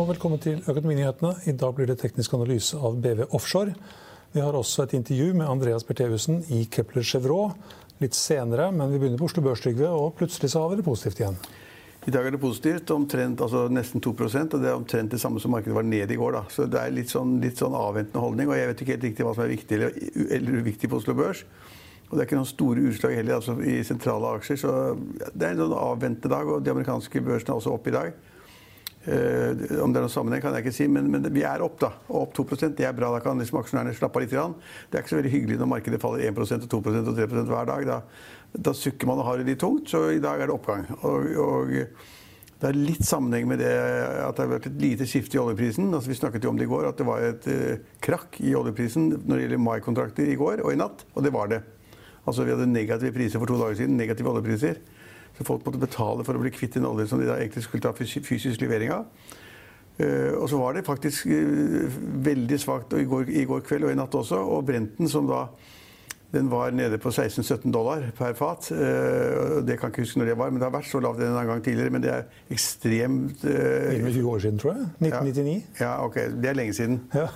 og velkommen til Økonominyhetene. I dag blir det teknisk analyse av BV Offshore. Vi har også et intervju med Andreas Bertheussen i Kepler Chevrolet litt senere, men vi begynner på Oslo Børs, og plutselig så har vi det positivt igjen. I dag er det positivt, omtrent, altså nesten 2% og det er omtrent det samme som markedet var ned i går. Da. Så det er litt sånn, litt sånn avventende holdning. og Jeg vet ikke helt riktig hva som er viktig eller, eller uviktig på Oslo Børs. Og det er ikke noen store utslag heller altså, i sentrale aksjer. Så det er en sånn avventende dag, og de amerikanske børsene er også opp i dag. Uh, om det er noen sammenheng, kan jeg ikke si, men, men vi er opp, da. Og opp 2% Det er bra. Da kan liksom aksjonærene slappe av litt. Grann. Det er ikke så veldig hyggelig når markedet faller 1 og 2% og 3% hver dag. Da, da sukker man og har det litt tungt. Så i dag er det oppgang. Og, og det er litt sammenheng med det at det har vært et lite skifte i oljeprisen. Altså, vi snakket jo om det i går, at det var et uh, krakk i oljeprisen når det gjelder mai-kontrakter i går og i natt. Og det var det. Altså Vi hadde negative priser for to dager siden. Negative oljepriser. Så folk måtte betale for å bli kvitt en olje som de da egentlig skulle ta fysisk levering av. Uh, og så var det faktisk uh, veldig svakt i går, i går, kveld og i natt også. Og Brenten, som da den var nede på 16-17 dollar per fat. Uh, det kan jeg ikke huske når det var, men det har vært så lavt en gang tidligere. Men det er ekstremt uh, 20 år siden, tror jeg. 1999. Ja, ja ok. Det er lenge siden. Ja.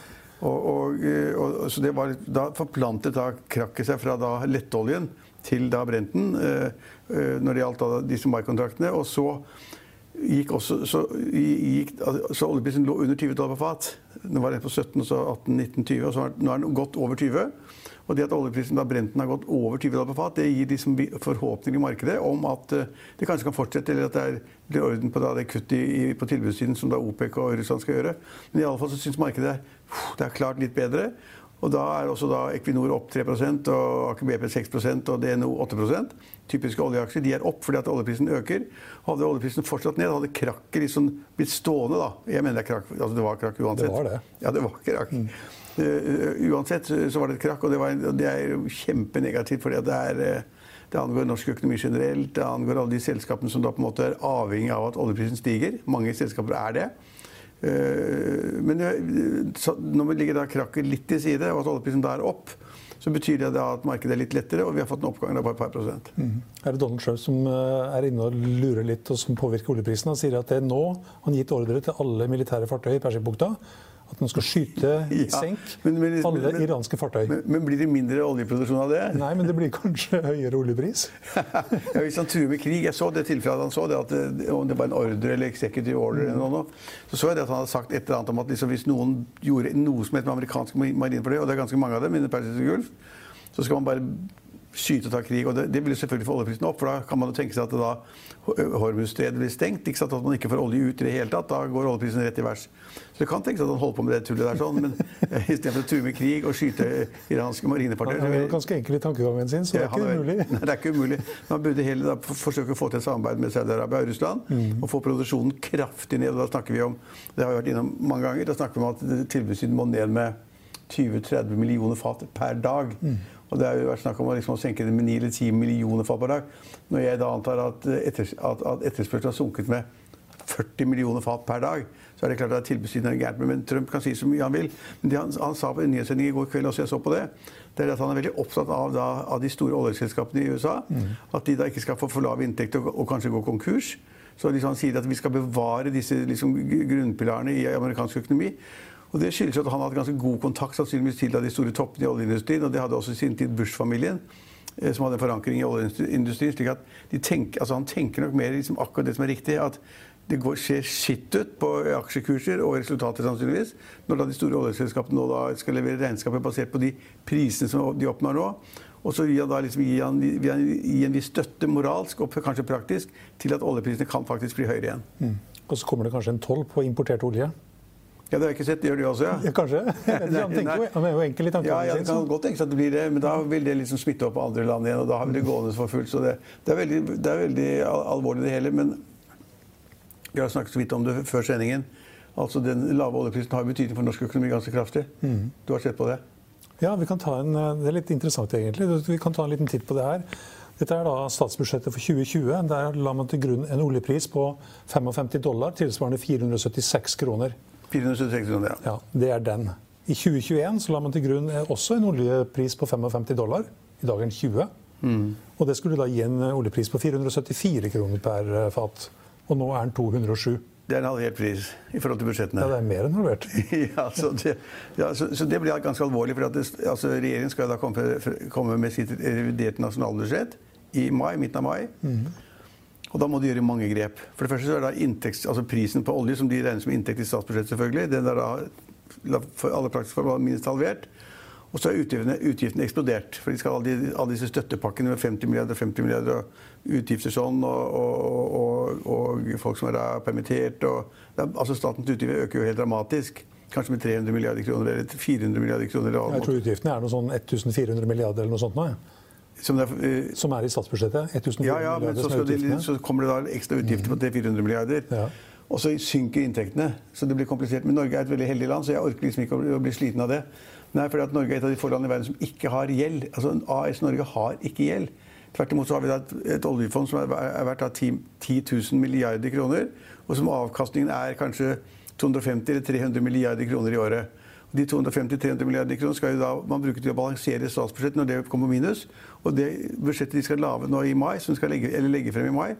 Og, og, og, så det var, da forplantet da krakket seg fra da lettoljen til da Brenten eh, eh, når det gjaldt disse mai-kontraktene. Og så gikk også så, gikk, så oljeprisen lå under 20 dollar på fat. Den var på 17, og så 18, 19, 20, og så nå er den gått over 20. Og det at oljeprisen da Brenten har gått over 20 dollar på fat, det gir liksom forhåpninger i markedet om at eh, det kanskje kan fortsette, eller at det er, blir orden på da det kuttet på tilbudssiden som da OPEC og Russland skal gjøre. Men i alle fall så syns markedet det er klart litt bedre. Og da er også da Equinor opp 3 og Aker BP 6% og DNO 8% Typiske oljeaksjer de er opp fordi at oljeprisen øker. Hadde oljeprisen fortsatt ned, hadde krakket liksom blitt stående. da. Jeg mener det er krakk, altså det var krakk uansett. Det var det. Ja, det var krakk. Mm. Uh, uansett så var det et krakk, og det, var, det er kjempenegativt. fordi det, er, eh, det angår norsk økonomi generelt. Det angår alle de selskapene som da på en måte er avhengig av at oljeprisen stiger. Mange selskaper er det. Eh, men når vi ligger da krakket litt til side, og at oljeprisen da er opp, så betyr det at markedet er litt lettere, og vi har fått en oppgang på et par prosent. Mm. Er det Donald Trump som eh, er inne og lurer litt, og som påvirker oljeprisen? Han sier at det er nå han gitt ordre til alle militære fartøy i Persibukta at man skal skyte i senk men, men, alle men, iranske fartøy. Men, blir det mindre oljeproduksjon av det? Nei, men det blir kanskje høyere oljepris. ja, hvis han truer med krig Jeg så det tilfellet han så det, at det, om det var en ordre eller executive order, eller noe, så så jeg det at han hadde sagt et eller annet om at liksom, hvis noen gjorde noe som het med amerikanske marinefartøy, og det er ganske mange av dem innen Persisk Gulf, så skal man bare skyte og ta krig. og Det, det vil selvfølgelig få oljeprisen opp. for Da kan man jo tenke seg at da Hormuzstredet blir stengt. ikke sant, At man ikke får olje ut i det hele tatt. Da går oljeprisen rett i værs. Så det kan tenkes at han holder på med det tullet der sånn, men istedenfor å true med krig og skyte iranske marinefartøyer Han er ganske enkel i tankegangen sin, så det er ikke umulig. Nei, det er ikke umulig. Man burde heller da forsøke å få til et samarbeid med Saudi-Arabia og Russland mm. og få produksjonen kraftig ned. og Da snakker vi om det har vi vært innom mange ganger, da snakker vi om at tilbudssiden må ned med 20-30 millioner fat per dag. Mm. Og det har jo vært snakk om å, liksom, senke det med 9 eller 10 millioner fat per dag. Når jeg da antar at, etters, at, at etterspørselen har sunket med 40 millioner fat per dag, så er det klart at tilbudssiden er gærent. Men Trump kan si så mye han vil. Men det han, han sa på en nyhetssending i går kveld, også jeg så på det, det er at han er veldig opptatt av, da, av de store oljeselskapene i USA. Mm. At de da ikke skal få for lav inntekt og, og kanskje gå konkurs. Så liksom han sier at vi skal bevare disse liksom, grunnpilarene i amerikansk økonomi. Og Det skyldes at han hadde ganske god kontakt sannsynligvis til de store toppene i oljeindustrien. Og det hadde også i sin tid Bush-familien, eh, som hadde en forankring i oljeindustrien. slik at tenker, altså Han tenker nok mer liksom akkurat det som er riktig. at det går, ser skitt ut på aksjekurser og resultater, sannsynligvis, når da de store oljeselskapene nå da skal levere regnskapet basert på de prisene som de oppnår nå. Og så vil han da liksom gi, han, vil han gi en viss støtte, moralsk og kanskje praktisk, til at oljeprisene kan faktisk bli høyere igjen. Mm. Og så kommer det kanskje en toll på importert olje? Ja, det har jeg ikke sett. Det gjør du også, ja? ja kanskje. Han, jo, han er jo enkel i tankene ja, ja, det kan godt tenkes at det blir det, men da vil det liksom smitte opp på andre land igjen. Og da har vi det gående for fullt. Så det, det, er veldig, det, er veldig, alvorlig, det hele. Men vi har snakket så vidt om det før sendingen. Altså Den lave oljeprisen har betydning for norsk økonomi ganske kraftig. Mm. Du har sett på det? Ja, vi kan ta en, det er litt interessant egentlig. Vi kan ta en liten titt på det her. Dette er da statsbudsjettet for 2020. Der la man til grunn en oljepris på 55 dollar, tilsvarende 476 kroner. 476 kroner, ja. ja. Det er den. I 2021 så la man til grunn eh, også en oljepris på 55 dollar. I dag er den 20. Mm. Og det skulle da gi en oljepris på 474 kroner per eh, fat. Og nå er den 207. Det er en halvert pris i forhold til budsjettene. Ja, det er mer enn halvert. ja, så det, ja, så, så det blir ganske alvorlig. for det, altså, Regjeringen skal da komme, komme, med sitt reviderte nasjonalbudsjett i mai, midten av mai. Mm. Og da må de gjøre mange grep. For det første så er det inntekts, altså prisen på olje, som de regner som inntekt i statsbudsjettet, selvfølgelig. Den er da for alle praktiske formål minst halvert. Og så er utgiftene, utgiftene, eksplodert. For de skal alle, alle disse støttepakkene med 50 milliarder 50 milliarder og utgifter sånn, og, og, og, og folk som er permittert. Er, altså Statens utgifter øker jo helt dramatisk. Kanskje med 300 milliarder kroner eller 400 milliarder kroner. Jeg tror utgiftene er noe sånn 1400 milliarder eller noe sånt nå. Som, er, uh, som er i statsbudsjettet? 1400 ja, ja, men så, de, så, kommer det da ekstra utgifter på 300-400 milliarder. Ja. Og så synker inntektene. Så det blir komplisert. Men Norge er et veldig heldig land, så jeg orker liksom ikke å bli sliten av det. Nei, fordi at Norge er et av de få landene i verden som ikke har gjeld. Altså AS Norge har ikke gjeld. Tvert imot så har vi et, et oljefond som er, er verdt av 10, 10 000 milliarder kroner, og som avkastningen er kanskje 250 eller 300 milliarder kroner i året. De 250-300 milliarder kroner skal da man bruke til å balansere statsbudsjettet når det kommer minus. Og det budsjettet de skal lage nå i mai, som skal legge, legge frem i mai,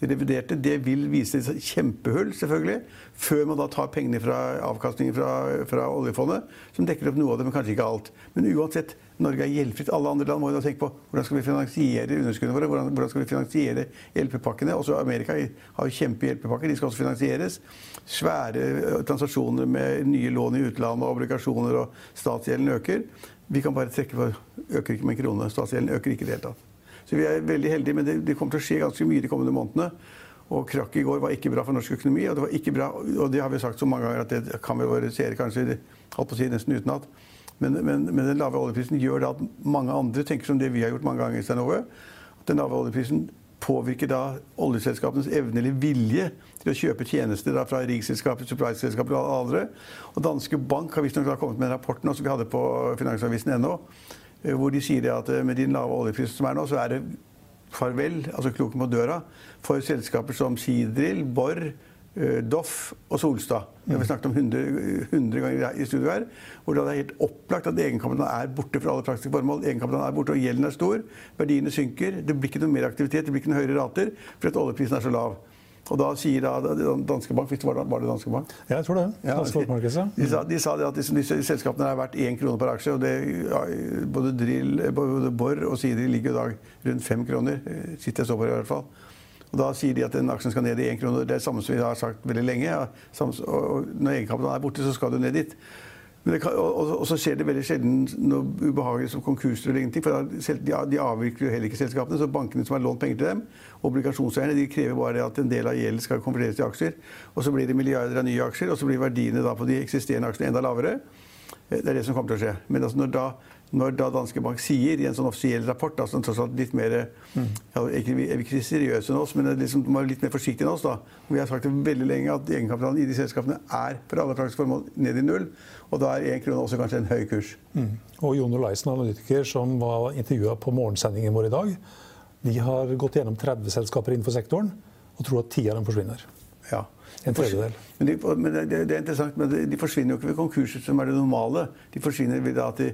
det reviderte, det vil vise et kjempehull, selvfølgelig, før man da tar pengene fra avkastningen fra, fra, oljefondet, som dekker opp noe av det, men kanskje ikke alt. Men uansett, Norge er gjeldfritt. Alle andre land må jo tenke på hvordan skal vi finansiere underskuddene våre, hvordan, hvordan, skal vi finansiere hjelpepakkene. Også Amerika har kjempehjelpepakker, de skal også finansieres. Svære eh, transaksjoner med nye lån i utlandet, obligasjoner og statsgjelden øker. Vi kan bare trekke for øker ikke med en krone. Statsgjelden øker ikke i det hele tatt. Så vi er veldig heldige, men det, det kommer til å skje ganske mye de kommende månedene. Og krakket i går var ikke bra for norsk økonomi. Og det var ikke bra, og det har vi sagt så mange ganger at det kan vi realisere kanskje holdt på å si nesten utenat. Men, men, men, den lave oljeprisen gjør da at mange andre tenker som det vi har gjort mange ganger i Stanove. At den lave oljeprisen påvirker da oljeselskapenes evne eller vilje til å kjøpe tjenester fra riggselskaper, supply-selskaper og andre. Og Danske Bank har visstnok kommet med en rapport nå som vi hadde på finansavisen.no Eh, hvor de sier at eh, med den lave oljeprisen som er nå, så er det farvel, altså kloken på døra, for selskaper som Seadrill, Borr, Doff og Solstad. Det har vi snakket om 100, 100 ganger i studio her. Hvor det er helt opplagt at egenkapitalen er borte fra alle praktiske formål. Egenkapitalen er borte, og gjelden er stor. Verdiene synker. Det blir ikke noe mer aktivitet, det blir ikke noe høyere rater fordi oljeprisen er så lav. Og da sier da Danske Bank Hvis det, var det Danske Bank? Ja, jeg tror det. Ja, de, sa, de sa at disse, disse, selskapene er verdt én krone per aksje. og det, ja, Både Drill, både Borr og Sidri ligger i dag rundt fem kroner. Sitt sitter jeg så på i hvert fall. Og Da sier de at den aksjen skal ned i én krone. Det er det samme som vi har sagt veldig lenge. Og Når egenkapitalen er borte, så skal du ned dit. Kan, og, og, så skjer det veldig sjelden noe ubehagelig som konkurser eller ingenting. For de, de avvikler jo heller ikke selskapene. Så bankene som har lånt penger til dem, obligasjonseierne, de krever bare at en del av gjelden skal konverteres til aksjer. Og så blir det milliarder av nye aksjer, og så blir verdiene på de eksisterende aksjene enda lavere. Eh, det er det som kommer til å skje. Men altså når da når da Danske Bank sier i en sånn offisiell rapport altså tross alt litt mer mm. ja, ikke, er ikke seriøse enn oss, men liksom, de litt mer forsiktige enn oss. da. Vi har sagt det veldig lenge at egenkapitalen i de selskapene er for alle praktiske formål ned i null. Og da er én krone også kanskje en høy kurs. Mm. Og Jon Olaisen, analytiker som var intervjua på morgensendingen vår i dag, de har gått gjennom 30 selskaper innenfor sektoren og tror at ti av dem forsvinner. Ja. En tredjedel. Men, de, men det, det, er interessant, men de, forsvinner jo ikke ved konkurser, som er det normale. De forsvinner ved at de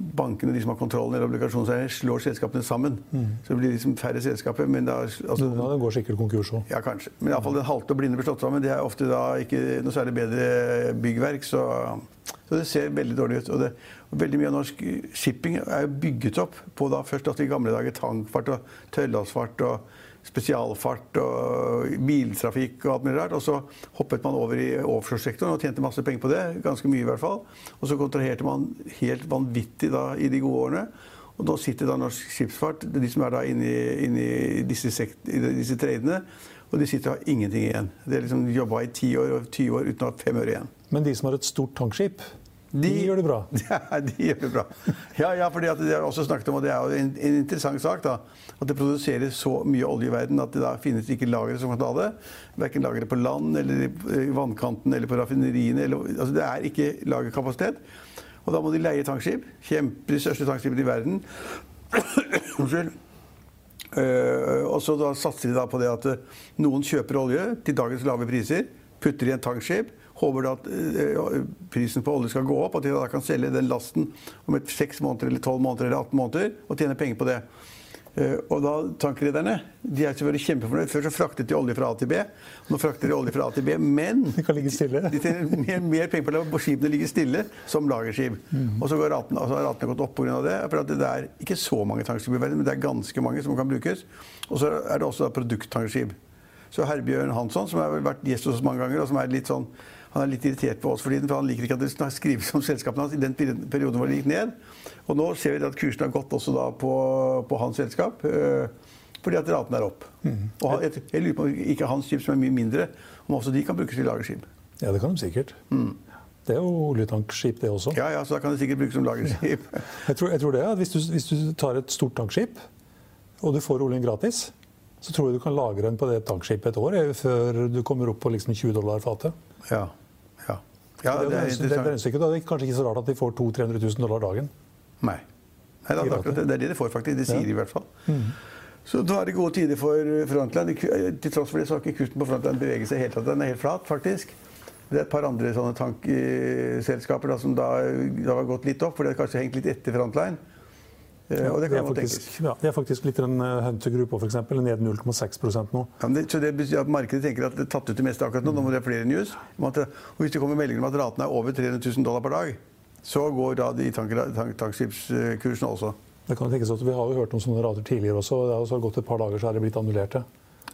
bankene de som har kontrollen eller obligasjonseier, slår selskapene sammen. Mm. Så det blir liksom færre selskaper. Men da, altså, Noen av dem går sikkert konkurs òg. Ja, kanskje. Men iallfall den halte og blinde blir slått sammen. Det er ofte da ikke noe særlig bedre byggverk. Så, så det ser veldig dårlig ut. Og, det, og veldig mye av norsk shipping er bygget opp på da først at i gamle dager tankfart og tøllasfart og spesialfart og biltrafikk og alt mulig rart. Og så hoppet man over i offshoresektoren og tjente masse penger på det. Ganske mye i hvert fall. Og så kontraherte man helt vanvittig da i de gode årene. Og nå sitter da norsk skipsfart, de som er da inne i, disse, i disse tradene, og de sitter og har ingenting igjen. De har liksom jobba i 10 år og 20 år uten å ha fem øre igjen. Men de som har et stort tankskip, de, de, gjør det bra. Ja, de gjør det bra. Ja, ja fordi det har også snakket om, og det er jo en, en, interessant sak, da, at det produseres så mye olje i verden at det da finnes ikke lagre som kan ta det. Verken lagre på land eller i vannkanten eller på raffineriene. Eller, altså det er ikke lagerkapasitet. Og da må de leie tankskip. Kjempe, de største tankskipene i verden. Unnskyld. Uh, og så da satser de da på det at uh, noen kjøper olje til dagens lave priser, putter i en tankskip håper at eh, prisen på olje skal gå opp, at de da kan selge den lasten om et 6 måneder eller 12 måneder eller 18 måneder og tjene penger på det. Eh, og da Tankrederne de er selvfølgelig kjempefornøyd. Før så fraktet de olje fra A til B. Nå frakter de olje fra A til B, men de kan ligge stille. De tjener mer, mer penger på å la skipene ligge stille som lagerskip. Mm. Og så har ratene, altså ratene gått opp pga. det. For det er ikke så mange tankskip i verden, men det er ganske mange som kan brukes. Og så er det også produkttankskip. Så Herbjørn Hansson, som har vært gjest hos oss mange ganger, og som er litt sånn han er litt irritert på oss for tiden, for han liker ikke at det skrives om selskapene hans i den perioden hvor det gikk ned. Og nå ser vi at kursen har gått også da på, på hans selskap. Øh, fordi at raten er opp. Mm. Og jeg, jeg, lurer på om ikke hans skip, som er mye mindre, om også de kan brukes til lagerskip. Ja, det kan de sikkert. Mm. Det er jo oljetankskip, det også. Ja, ja, så da kan det sikkert brukes som lagerskip. jeg, tror, jeg tror det, at hvis du, hvis du tar et stort tankskip, og du får oljen gratis, så tror jeg du kan lagre den på det tankskipet et år før du kommer opp på liksom 20 dollar fatet. Ja. Ja. ja. det, det, er, det, er, det er kanskje ikke så rart at de får 200 000-300 000 dollar dagen. Nei. Nei det, er det, er det de får, faktisk. De sier ja. i hvert fall. Mm. Så da er det gode tider for Frontline. Til tross for det så har ikke kursen på Frontline beveget seg helt. Den er helt flat, faktisk. Det er et par andre sånne tankselskaper da, som da, da, har gått litt opp, for det har kanskje hengt litt etter Frontline. Eh, ja, det, er faktisk, ja, det, er faktisk, litt en uh, Hunter Group f.eks. Ned 0,6 nå. Ja, det, så det betyr at Markedet tenker at det er tatt ut det meste akkurat nå. Nå må det flere news. At, og hvis det kommer meldinger om at raten er over 300 000 dollar per dag, så går da de tankskipskursene også. Det kan tenkes at Vi har jo hørt om sånne rater tidligere også. Det har gått et par dager, så er det blitt annullert. Ja,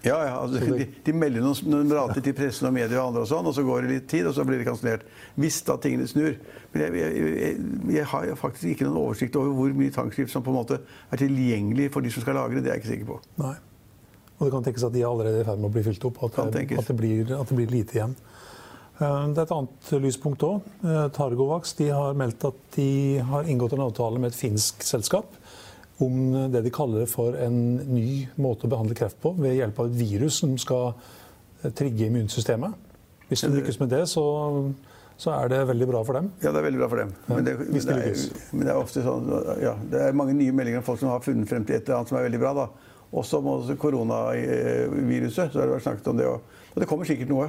ja altså, de, de, melder noen, noen, rater til pressen og medier og andre, og sånn, og så går det litt tid, og så blir det kansellert. Hvis da tingene snur. Men jeg, jeg, jeg, jeg, har faktisk ikke noen oversikt over hvor mye tankskrift som på en måte er tilgjengelig for de som skal lagre. Det er jeg ikke sikker på. Nei. Og det kan tenkes at de er allerede i ferd med å bli fylt opp. At, det, at, det, blir, at det blir lite igjen. Eh, det er et annet lyspunkt òg. Eh, Targovax de har meldt at de har inngått en avtale med et finsk selskap om det de kaller for en ny måte å behandle kreft på ved hjelp av et virus som skal eh, trigge immunsystemet. Hvis de lykkes med det, så, så, er det veldig bra for dem. Ja, det er veldig bra for dem. Men det, men det, er, men det er, ofte sånn, ja, det er mange nye meldinger om folk som har funnet frem til et eller annet som er veldig bra. da. Også om koronaviruset. så har det vært snakket om det. Og det kommer sikkert noe.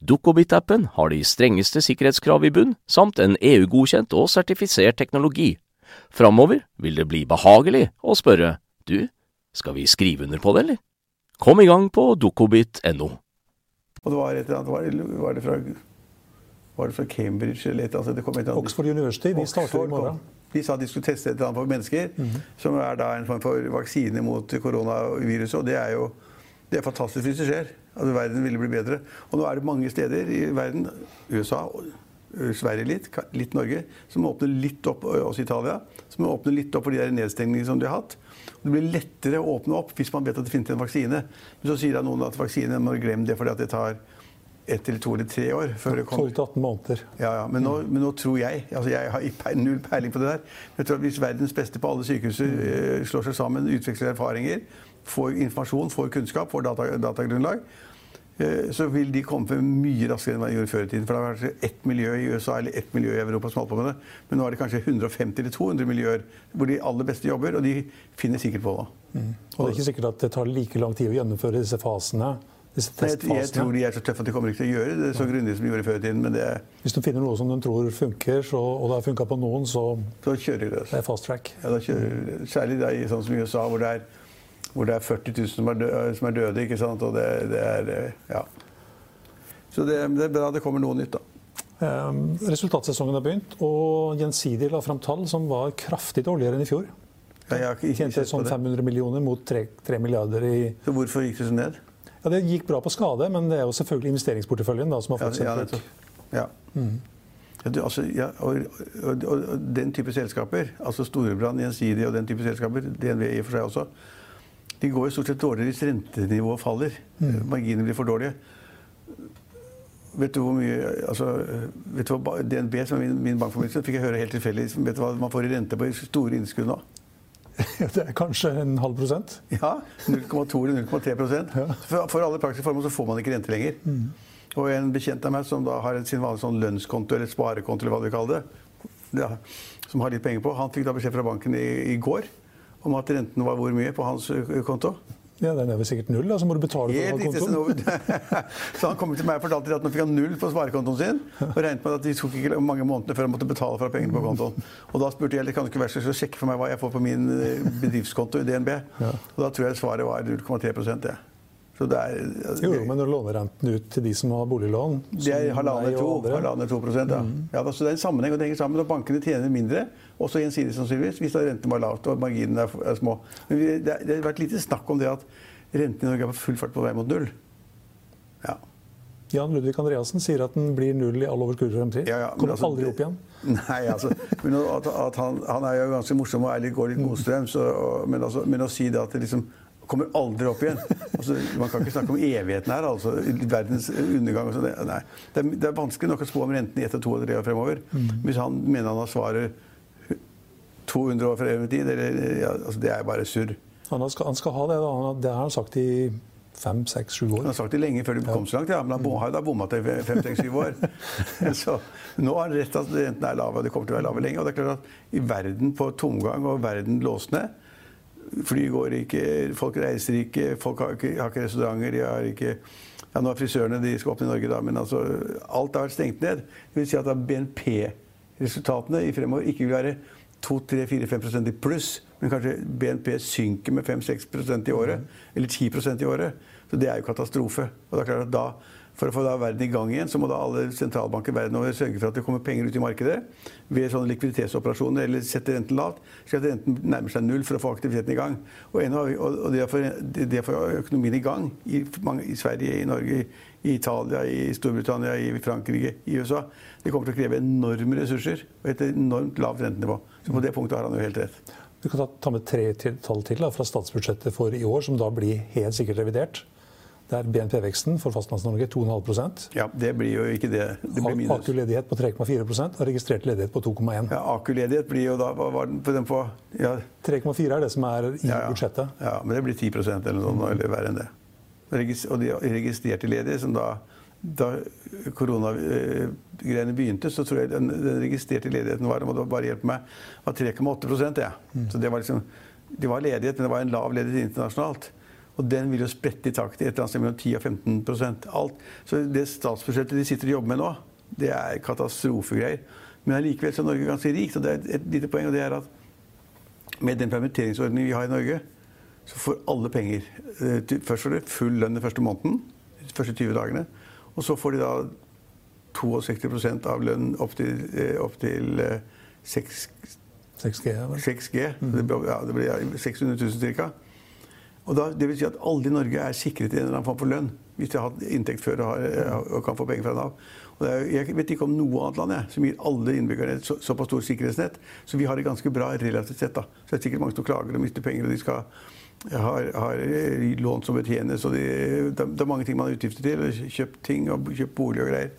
Dukkobit-appen har de strengeste sikkerhetskrav i bunn, samt en EU-godkjent og sertifisert teknologi. Framover vil det bli behagelig å spørre du, skal vi skrive under på det, eller? Kom i gang på dukkobit.no. Og det var et eller annet, var, var, det fra, var det fra Cambridge eller et eller annet? Det kom et eller annet. Oxford University. De starter i morgen. De sa de skulle teste et eller annet på mennesker, mm -hmm. som er da en form for vaksine mot koronaviruset. Og det er jo det er fantastisk hvis det skjer. Altså, verden ville bli bedre. Og nå er det mange steder i verden, USA, Sverige litt, litt Norge, som åpner litt opp, også Italia, som åpner litt opp for de der nedstengningene som de har hatt. Det blir lettere å åpne opp hvis man vet at det finnes en vaksine. Men så sier da noen at vaksine må glemme det fordi at det tar ett eller to eller tre år før det kommer. 12-18 måneder. Ja, ja. Men, nå, men, nå, tror jeg altså Jeg har null peiling på det der. Men jeg tror at Hvis verdens beste på alle sykehuser mm. slår seg sammen, utveksler erfaringer, får informasjon, får kunnskap, får data, datagrunnlag, eh, så vil de komme mye raskere enn de gjorde før i tiden. For det har vært ett miljø i USA eller ett miljø i Europa som holdt på med det. Men nå er det kanskje 150 eller 200 miljøer hvor de aller beste jobber, og de finner sikkert på det. Mm. Og det er ikke sikkert at det tar like lang tid å gjennomføre disse fasene. Disse jeg, jeg, tror de er så tøffe at de kommer ikke til å gjøre det så grundig som de gjorde før i tiden. Men det, er Hvis de finner noe som de tror funker, så, og det har funka på noen, så så kjører de løs. det er fast track. Ja, da kjører, særlig da, i sånn som i USA, hvor det er, hvor det er 40 000 som er, døde, som er døde. ikke sant? Og det, det er eh, Ja. Så det, det er bra det kommer noe nytt, da. Eh, resultatsesongen har begynt, og Gjensidige la fram tall som var kraftig dårligere enn i fjor. Ja, jeg har ikke, ikke Tjente sånn 500 millioner mot 3, 3 milliarder i Så hvorfor gikk det så ned? Ja, Det gikk bra på skade, men det er jo selvfølgelig investeringsporteføljen da, som har Ja, fått seg ja, trykk. Ja. Mm. Ja, du, altså, ja, og, og, og den type selskaper, altså Storebrand, Gjensidige og den type selskaper, DNV i og for seg også, de går jo stort sett dårligere hvis rentenivået faller. Marginene blir for dårlige. Vet du hvor mye altså, vet du hva DNB, som er min, min bankforbindelse, fikk jeg høre helt tilfeldig. Vet du hva man får i rente på store innskudd nå? Det er kanskje en halv prosent. Ja, 0,2 eller 0,3 for, for alle praktiske formål så får man ikke rente lenger. Og en bekjent av meg som da har sin vanlige sånn lønnskonto eller sparekonto, eller hva du kaller det, ja, som har litt penger på, han fikk da beskjed fra banken i, i går om at renten var hvor mye på hans konto. Ja, Den er vel sikkert null, da, så må du betale for kontoen. så han kom til meg og fortalte at nå fikk han null på sparekontoen sin. Og regnet med at de tok ikke mange månedene før han måtte betale for pengene på kontoen. Og da spurte jeg kan du ikke være så sjekke for meg hva jeg får på min eh, bedriftskonto i DNB. Og da tror jeg svaret var 0,3 det. Så det er, Jo, jo, men når lånerenten ut til de som har boliglån det er som halvannen meg og to, andre, to prosent, ja. ja da, så det er en sammenheng, og det henger sammen. Og bankene tjener mindre, også gjensidig sannsynligvis, hvis renten var lavt og marginene er, små. Men vi, det, har vært lite snakk om det at renten i Norge er på full fart på vei mot null. Ja. Jan Ludvig Andreassen sier at den blir null i all overskuelig fremtid. Ja, ja, Kommer altså, aldri opp igjen. Nei, altså, men at, at han, han er jo ganske morsom og er litt, går litt motstrøms. men, altså, men å si det at det liksom kommer aldri opp igjen altså, Man kan ikke snakke om evigheten her, altså. Verdens undergang og sånn. det- Nei. Det, er, det er vanskelig nok å spå om renten i ett og to og tre år fremover. Hvis han mener han har svaret 200 år frem i tid, eller, ja, altså, det er bare surr. Han han skal ha det. da. Han Det har han sagt i fem, seks, sju år. Han har sagt det lenge før de kom så langt, ja, men han har jo da bomma til fem, seks, syv år. Så nå har han rett at renten er lave, og det kommer til å være lave lenge. Og det er klart at i verden på tomgang og verden låst ned Fly går ikke, folk reiser ikke, folk har ikke, har ikke restauranter, de har ikke ja, Nå er frisørene de skal åpne i Norge, da, men altså, alt har vært stengt ned. Det vil si at BNP-resultatene i fremover ikke vil være 2-3-4-5% i pluss, men kanskje BNP synker med 5-6% i året, eller 10% i året. Så det er jo katastrofe. Og det er klart at da, For å få da verden i gang igjen, så må da alle sentralbanker verden over sørge for at det kommer penger ut i markedet ved sånne likviditetsoperasjoner, eller sette renten lavt, slik at renten nærmer seg null for å få aktiviteten i gang. Og, en og det, å få, det å få økonomien i gang i, mange, i Sverige, i Norge, i Italia, i Storbritannia, i Frankrike, i USA, det kommer til å kreve enorme ressurser og et enormt lavt rentenivå. Så på det punktet har han jo helt rett. Du kan ta, med tre tall til da, fra statsbudsjettet for i år, som da blir helt sikkert revidert. Det er BNP-veksten for Fastlands-Norge 2,5% Ja, det blir jo ikke det. Det blir minus. AKU-ledighet på 3,4% og registrert ledighet på 2,1. Ja, AKU-ledighet blir jo da Hva var den på den på? Ja, 3,4 er det som er i ja, ja. budsjettet. Ja, men det blir 10 eller noe eller verre enn det. Og de registrerte ledige, som da da koronagreiene begynte, så tror jeg den, den registrerte ledigheten var, må du bare hjelpe meg, var 3,8 ja. Mm. Så det var liksom Det var ledighet, men det var en lav ledighet internasjonalt. Og den vil jo sprette i takt i et eller annet sted mellom 10 og 15% alt. Så det statsbudsjettet de sitter og jobber med nå, det er katastrofegreier. Men allikevel så er Norge ganske rikt, og det er et, et lite poeng, og det er at med den permitteringsordningen vi har i Norge, så får alle penger. Eh, Først får du full lønn den første måneden, de første 20 dagene. Og så får de da 62% av lønn opp til, eh, opp til eh, 6, 6G. er vel? 6G. Det blir, ja, det blir 600 000 ca. Det vil si at alle i Norge er sikret i en eller annen form for lønn. Hvis de har hatt inntekt før og, har, og kan få penger fra Nav. Er, jeg vet ikke om noe annet land jeg, som gir alle innbyggerne et så, såpass stort sikkerhetsnett. Så vi har det ganske bra relativt sett. da. Så det er sikkert mange som klager og mister penger, og de skal har, har lån som betjenes. og de, det, det er mange ting man har utgifter til. Kjøpt ting og kjøpt bolig og greier.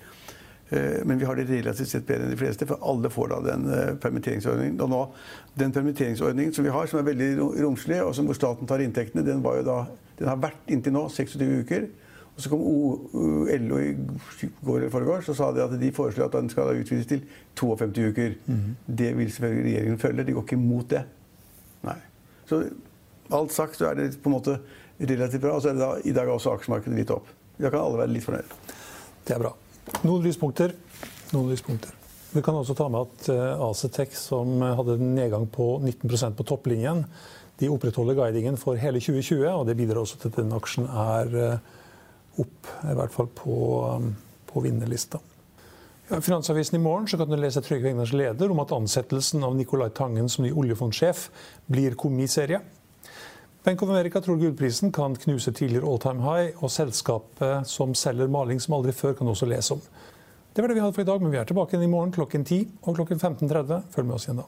Eh, Men vi har det relativt sett bedre enn de fleste, for alle får da den eh, permitteringsordningen. Og nå, Den permitteringsordningen som vi har, som er veldig romslig, og som hvor staten tar inntektene, den, da, den har vært inntil nå 26 uker. Og så kom LO i går eller foregårs og sa de at de foreslår at den skal utvides til 52 uker. Mm. Det vil selvfølgelig regjeringen følge. De går ikke imot det. Nei. Så alt sagt så er det på en måte relativt bra. Og så er det da i dag også aksjemarkedet litt opp. Da kan alle være litt fornøyd. Det er bra. Noen lyspunkter. Noen lyspunkter. Vi kan også ta med at eh, Acetec, som hadde en nedgang på 19% på topplinjen, de opprettholder guidingen for hele 2020. og Det bidrar også til at den aksjen er eh, opp, i hvert fall på, på vinnerlista. I Finansavisen i morgen kan du lese Trygve Egners leder om at ansettelsen av Nicolai Tangen som ny oljefondsjef blir komiserie. Bank of America tror gullprisen kan knuse tidligere all time high, og selskapet som selger maling som aldri før, kan også lese om. Det var det vi hadde for i dag, men vi er tilbake igjen i morgen klokken 10 og klokken 15.30. Følg med oss igjen da.